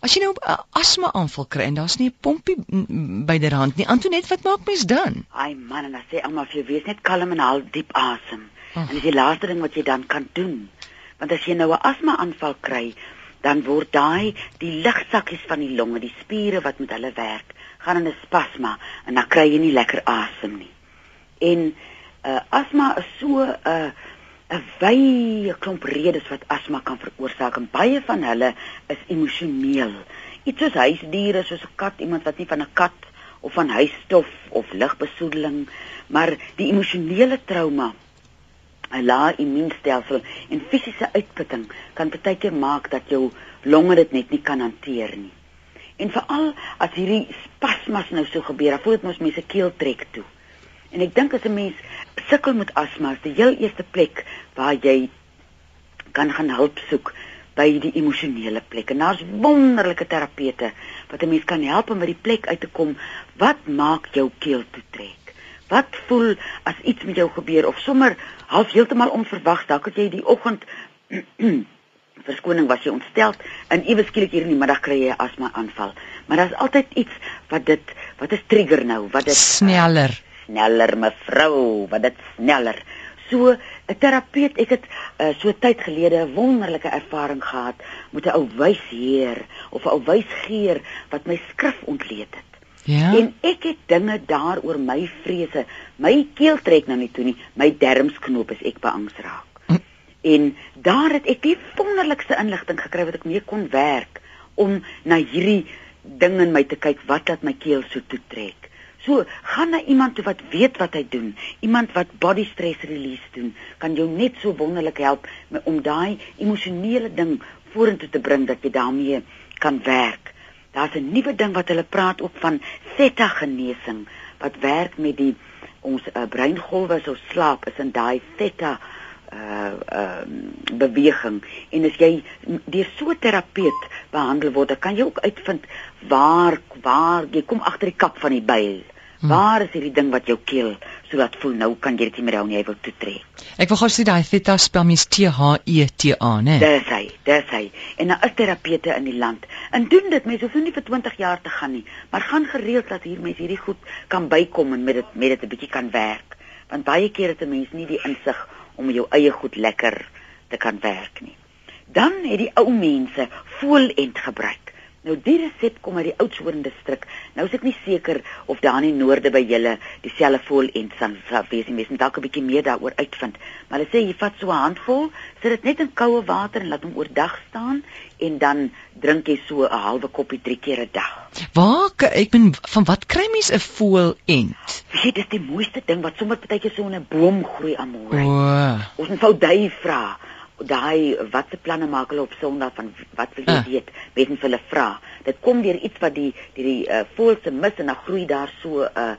As jy nou 'n asma aanval kry en daar's nie 'n pompie byderhand nie, Antoinette, wat maak mens dan? Ai man, en dan sê almal vir jou wees net kalm en haal diep asem. Oh. En dis die laaste ding wat jy dan kan doen. Want as jy nou 'n asma aanval kry, dan word daai die lugsakkies van die longe, die spiere wat met hulle werk, gaan in 'n spasma en dan kry jy nie lekker asem nie. En uh asma is so 'n uh, 'n wye klomp redes wat asma kan veroorsaak en baie van hulle is emosioneel. Iets soos huisdiere soos 'n kat, iemand wat nie van 'n kat of van huisstof of lugbesoedeling, maar die emosionele trauma 'n lae immuunstelsel en fisiese uitputting kan baie keer maak dat jou longe dit net nie kan hanteer nie. En veral as hierdie spasmas nou so gebeur, dan voel dit mos mense keel trek toe. En ek dink as 'n mens sukkel met asma, is die heel eerste plek waar jy kan gaan hulp soek by die emosionele plek. En daar's wonderlike terapete wat 'n mens kan help om by die plek uit te kom wat maak jou keel toe trek. Wat voel as iets met jou gebeur of sommer half heeltemal onverwags dalk het jy die oggend verskoning was jy ontstel en iewes skielik hier in die middag kry jy 'n asma aanval. Maar daar's altyd iets wat dit wat is trigger nou, wat dit sneller uh, sneller mevrou, wat dit sneller. So 'n terapeut, ek het uh, so tyd gelede 'n wonderlike ervaring gehad met 'n ou wysheer of 'n ou wysgeer wat my skrif ontleed het. Ja. En ek het dinge daaroor my vrese, my keel trek nou nie toe nie, my dermsknop is ek beangs raak. Hm. En daar het ek die wonderlikste inligting gekry wat ek mee kon werk om na hierdie ding in my te kyk wat laat my keel so toe trek. So, gaan na iemand wat weet wat hy doen, iemand wat body stress release doen, kan jou net so wonderlik help om daai emosionele ding vorentoe te bring dat jy daarmee kan werk. Daar's 'n nuwe ding wat hulle praat ook van theta genesing wat werk met die ons uh, breingolwe so slaap is in daai theta uh uh beweging en as jy deur so 'n terapeut behandel word, dan kan jy ook uitvind waar waar jy kom agter die kap van die byl. Hmm. Waar is hierdie ding wat jou keel so laat voel nou kan jy dit nie meer hou nie, jy wil toe trek. Ek wil gou sê daai theta spel mens T H E T A, né? Dis hy, dis hy. En daar is terapeute in die land. En doen dit mense hoef nie vir 20 jaar te gaan nie, maar gaan gereeld dat hier mense hierdie goed kan bykom en met dit met dit 'n bietjie kan werk. Want baie kere het 'n mens nie die insig om jou eie goed lekker te kan werk nie. Dan het die ou mense voelend gebruik. Nou die resep kom uit die Oudtshoorn distrik. Nou is ek nie seker of daar in die noorde by julle dieselfde voelend sal wees nie. Mens moet dalk 'n bietjie meer daaroor uitvind. Maar hulle sê jy vat so 'n handvol, sit dit net in koue water en laat hom oordag staan en dan drink jy so 'n halwe koppie drie keer 'n dag. Waar ek ben van wat kry mens 'n voelend? Weet dis die mooiste ding wat sommer partykeer so in 'n boom groei almoer. O. Ons moet ou dui vra daai watse planne maak hulle op Sondag van wat wil jy uh. weet? Mense hulle vra. Dit kom deur iets wat die die die uh, voël se mis en dan groei daar so 'n uh,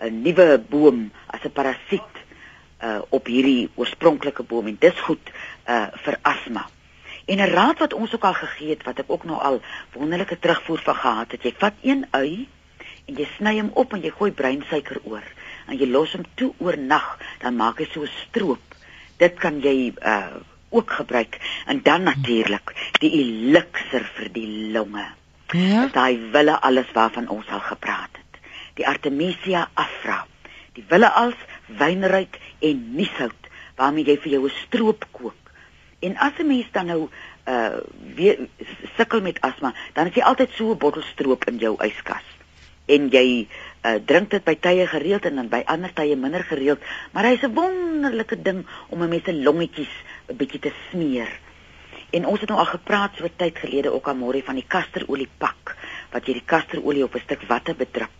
'n nuwe boom as 'n parasiet uh, op hierdie oorspronklike boom en dis goed uh, vir asma. En 'n raad wat ons ook al gegee het wat ek ook nou al wonderlike terugvoer van gehad het, jy vat een ui en jy sny hom op en jy gooi breinsuiker oor en jy los hom toe oornag, dan maak hy so 'n stroop. Dit kan jy uh ook gebruik en dan natuurlik die elixir vir die longe. Ja. Daai wille alles waarvan ons al gepraat het. Die Artemisia afra. Die wille als wynryk en niesout waarmee jy vir jou 'n stroop kook. En as 'n mens dan nou uh weer sukkel met asma, dan het jy altyd so 'n bottel stroop in jou yskas. En jy uh drink dit by tye gereeld en dan by ander tye minder gereeld, maar hy's 'n wonderlike ding om 'n mens se longetjies 'n bietjie te smeer. En ons het nou al gepraat so tyd gelede ook aan môre van die kasterolie pak wat jy die kasterolie op 'n stuk watte bedruk.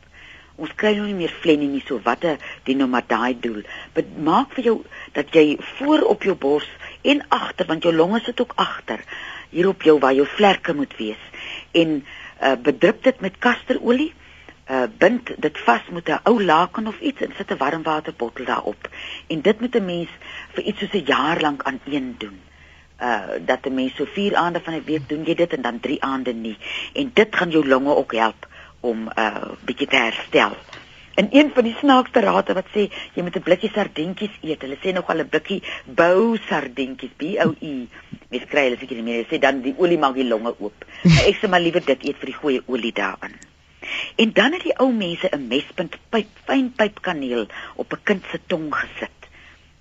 Ons kry nou nie meer vlenne nie so watte dien nou maar daai doel. Dit maak vir jou dat jy voor op jou bors en agter want jou longe sit ook agter hier op jou waar jou vlerke moet wees. En uh, bedruk dit met kasterolie uh bind dit vas met 'n ou laken of iets en sit 'n warmwaterbottel daarop. En dit moet 'n mens vir iets soos 'n jaar lank aan een doen. Uh dat 'n mens so 4 aande van 'n week doen jy dit en dan 3 aande nie. En dit gaan jou longe ook help om uh bietjie te herstel. En een van die snaakste rade wat sê jy moet 'n blikkie sardientjies eet. Hulle sê nogal 'n blikkie bou sardientjies, B O U. Mens kry hulle seker nie meer. Hulle sê dan die olie maak die longe oop. Maar ek sê maar liewer dit eet vir die goeie olie daarin. En dan het die ou mense 'n mespunt pyp, fyn pypkaneel op 'n kind se tong gesit.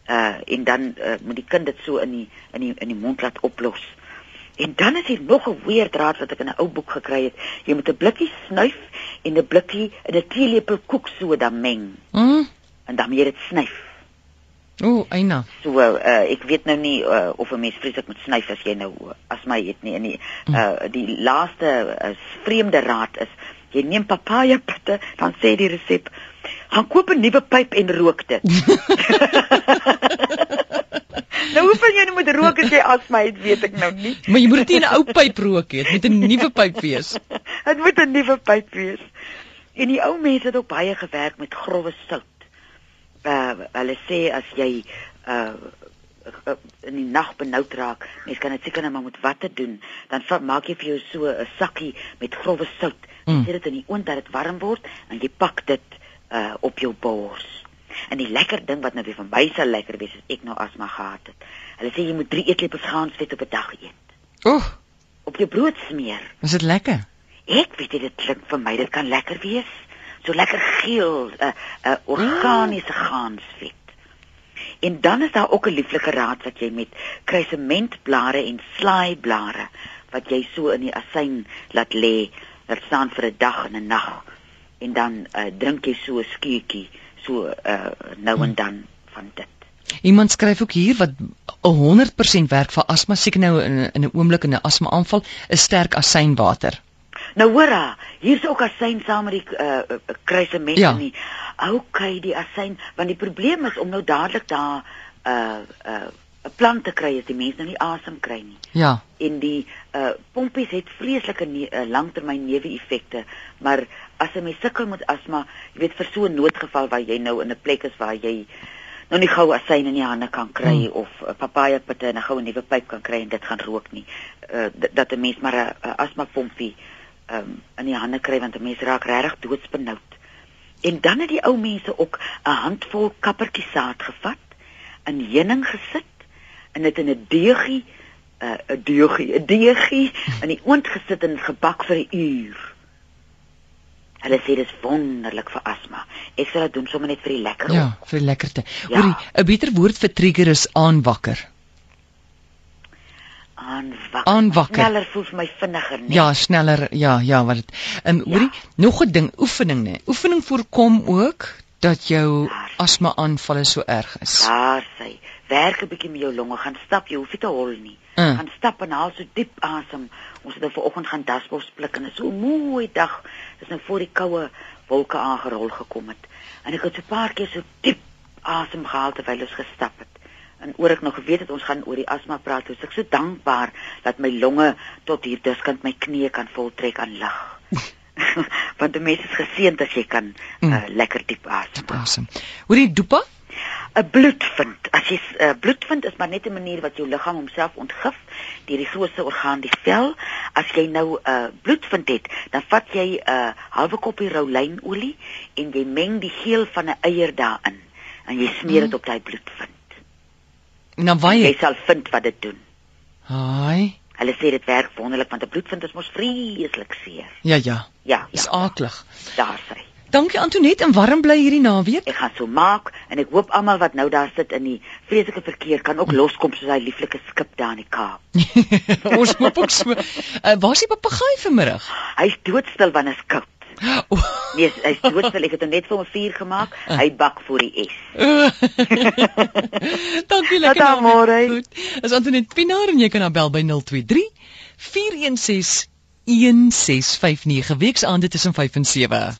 Uh en dan uh, moet die kind dit so in die in die in die mond laat oplos. En dan is hier nog 'n weer draad wat ek in 'n ou boek gekry het. Jy moet 'n blikkie snuif en 'n blikkie in 'n teelepel koeksoda meng. Mm. En dan moet jy dit snyf. Ooh, eina. So uh ek weet nou nie uh, of 'n mens vreeslik moet snyf as jy nou as my het nie. En die uh die laaste uh, vreemde raad is jy neem papaja pitte, dan sê die resep, gaan koop 'n nuwe pyp en rook dit. nou hoe van jy nou moet rook as jy asma het, weet ek nou nie. Maar jy moet dit nie 'n ou pyp rook nie, dit moet 'n nuwe pyp wees. Dit moet 'n nuwe pyp wees. En die ou mense het ook baie gewerk met growwe sout. Uh hulle sê as jy uh in die nag benoud raak, mens kan dit seker net maar met watte doen, dan maak jy vir jou so 'n sakkie met growwe sout. Mm. sit dit in die oond dat dit warm word en jy pak dit uh op jou bors. En die lekker ding wat nou weer van my sal lekker wees as ek nou asma gehad het. Hulle sê jy moet 3 eetlepels graansvet op 'n dag eet. Oeg, Op jou brood smeer. is dit lekker? Ek weet dit klink vir my dit kan lekker wees. So lekker geel, 'n uh, 'n uh, organiese gaansvet. En dan is daar ook 'n lieflike raad wat jy met kruisementblare en slaaiblare wat jy so in die asyn laat lê, laat staan vir 'n dag en 'n nag. En dan uh, drink jy so 'n skuurtjie, so uh, nou en dan van dit. Iemand skryf ook hier wat 100% werk vir asma, seker nou in in 'n oomblik in 'n asma aanval, is sterk asynwater. Nou hoor, hier's ook asyn saam met die uh, uh, kruisement Ja. in die. Okay, die asyn, want die probleem is om nou dadelik daar uh, uh, 'n plant te kry as die mens nou nie asem kry nie. Ja. En die uh pompies het vreeslike ne uh, langtermyn neeweffekte, maar as 'n mens sukkel met asma, jy weet vir so 'n noodgeval waar jy nou in 'n plek is waar jy nou nie gou asyn in die hande kan kry Hmm. of uh, papaja pitte en 'n goue nuwe pyp kan kry en dit gaan rook nie. Uh dat 'n mens maar 'n uh, asma pompie um, in die hande kry want 'n mens raak regtig doodsbenoud. En dan het die ou mense ook 'n handvol kappertjie saad gevat, in heuning gesit en dit in 'n deegie, 'n uh, 'n deegie, 'n deegie in die oond gesit en gebak vir 'n uur. Hulle sê dis wonderlik vir asma. Ek sal dit doen sommer net vir die lekker. Ja, vir lekkerte. Ja. Hoorie, 'n beter woord vir trigger is aanwakker. Aanwakker. Aanwakker. Sneller voel vir my vinniger, nee. Ja, sneller. Ja, ja, wat dit. Um, Ja. hoorie, nog 'n ding, oefening nê. Oefening voorkom ook dat jou asma aanvalle so erg is. Daar sê, werk 'n bietjie met jou longe, gaan stap, jy hoef nie te hol nie. Uh. Gaan stap en haal so diep asem. Ons het nou vanoggend gaan dasbos pluk en dit is so 'n mooi dag. Dis nou voor die koue wolke aangerol gekom het. En ek het so 'n paar keer so diep asem gehaal terwyl ons gestap het. En oor ek nog geweet het ons gaan oor die asma praat, was ek so dankbaar dat my longe tot hier diskant my knieë kan voltrek aan lug. Want die mens is geseënd as jy kan Mm. uh, lekker diep asem. Asem. Hoorie, dopa? 'n bloedvind. As jy 'n uh, bloedvind is maar net 'n manier wat jou liggaam homself ontgif deur die grootste orgaan die vel. As jy nou 'n uh, bloedvind het, dan vat jy 'n uh, halwe koppie roulynolie en jy meng die geel van 'n eier daarin en jy smeer dit Mm. op daai bloedvind. En dan Jy waai. sal vind wat dit doen. Haai. Hulle sê dit werk wonderlik want 'n bloedvind is mos vreeslik seer. Ja, ja. Ja, ja. aaklig. Daar sê. Dankie Antoinette en warm bly hierdie naweek. Ek gaan so maak en ek hoop almal wat nou daar sit in die vreeslike verkeer kan ook loskom soos hy lieflike skip daar in die Kaap. Ons hoop ook so. Uh, waar is die papegaai vanmiddag? Hy's doodstil wanneer dit koud. Nee, hy's doodstil. Ek het hom net vir hom 'n vuur gemaak. Hy bak voor die S. Dankie lekker. Tot môre. Goed. Is Antoinette Pinaar en jy kan haar bel by 023 416 1659 weksaande tussen 5 en 7.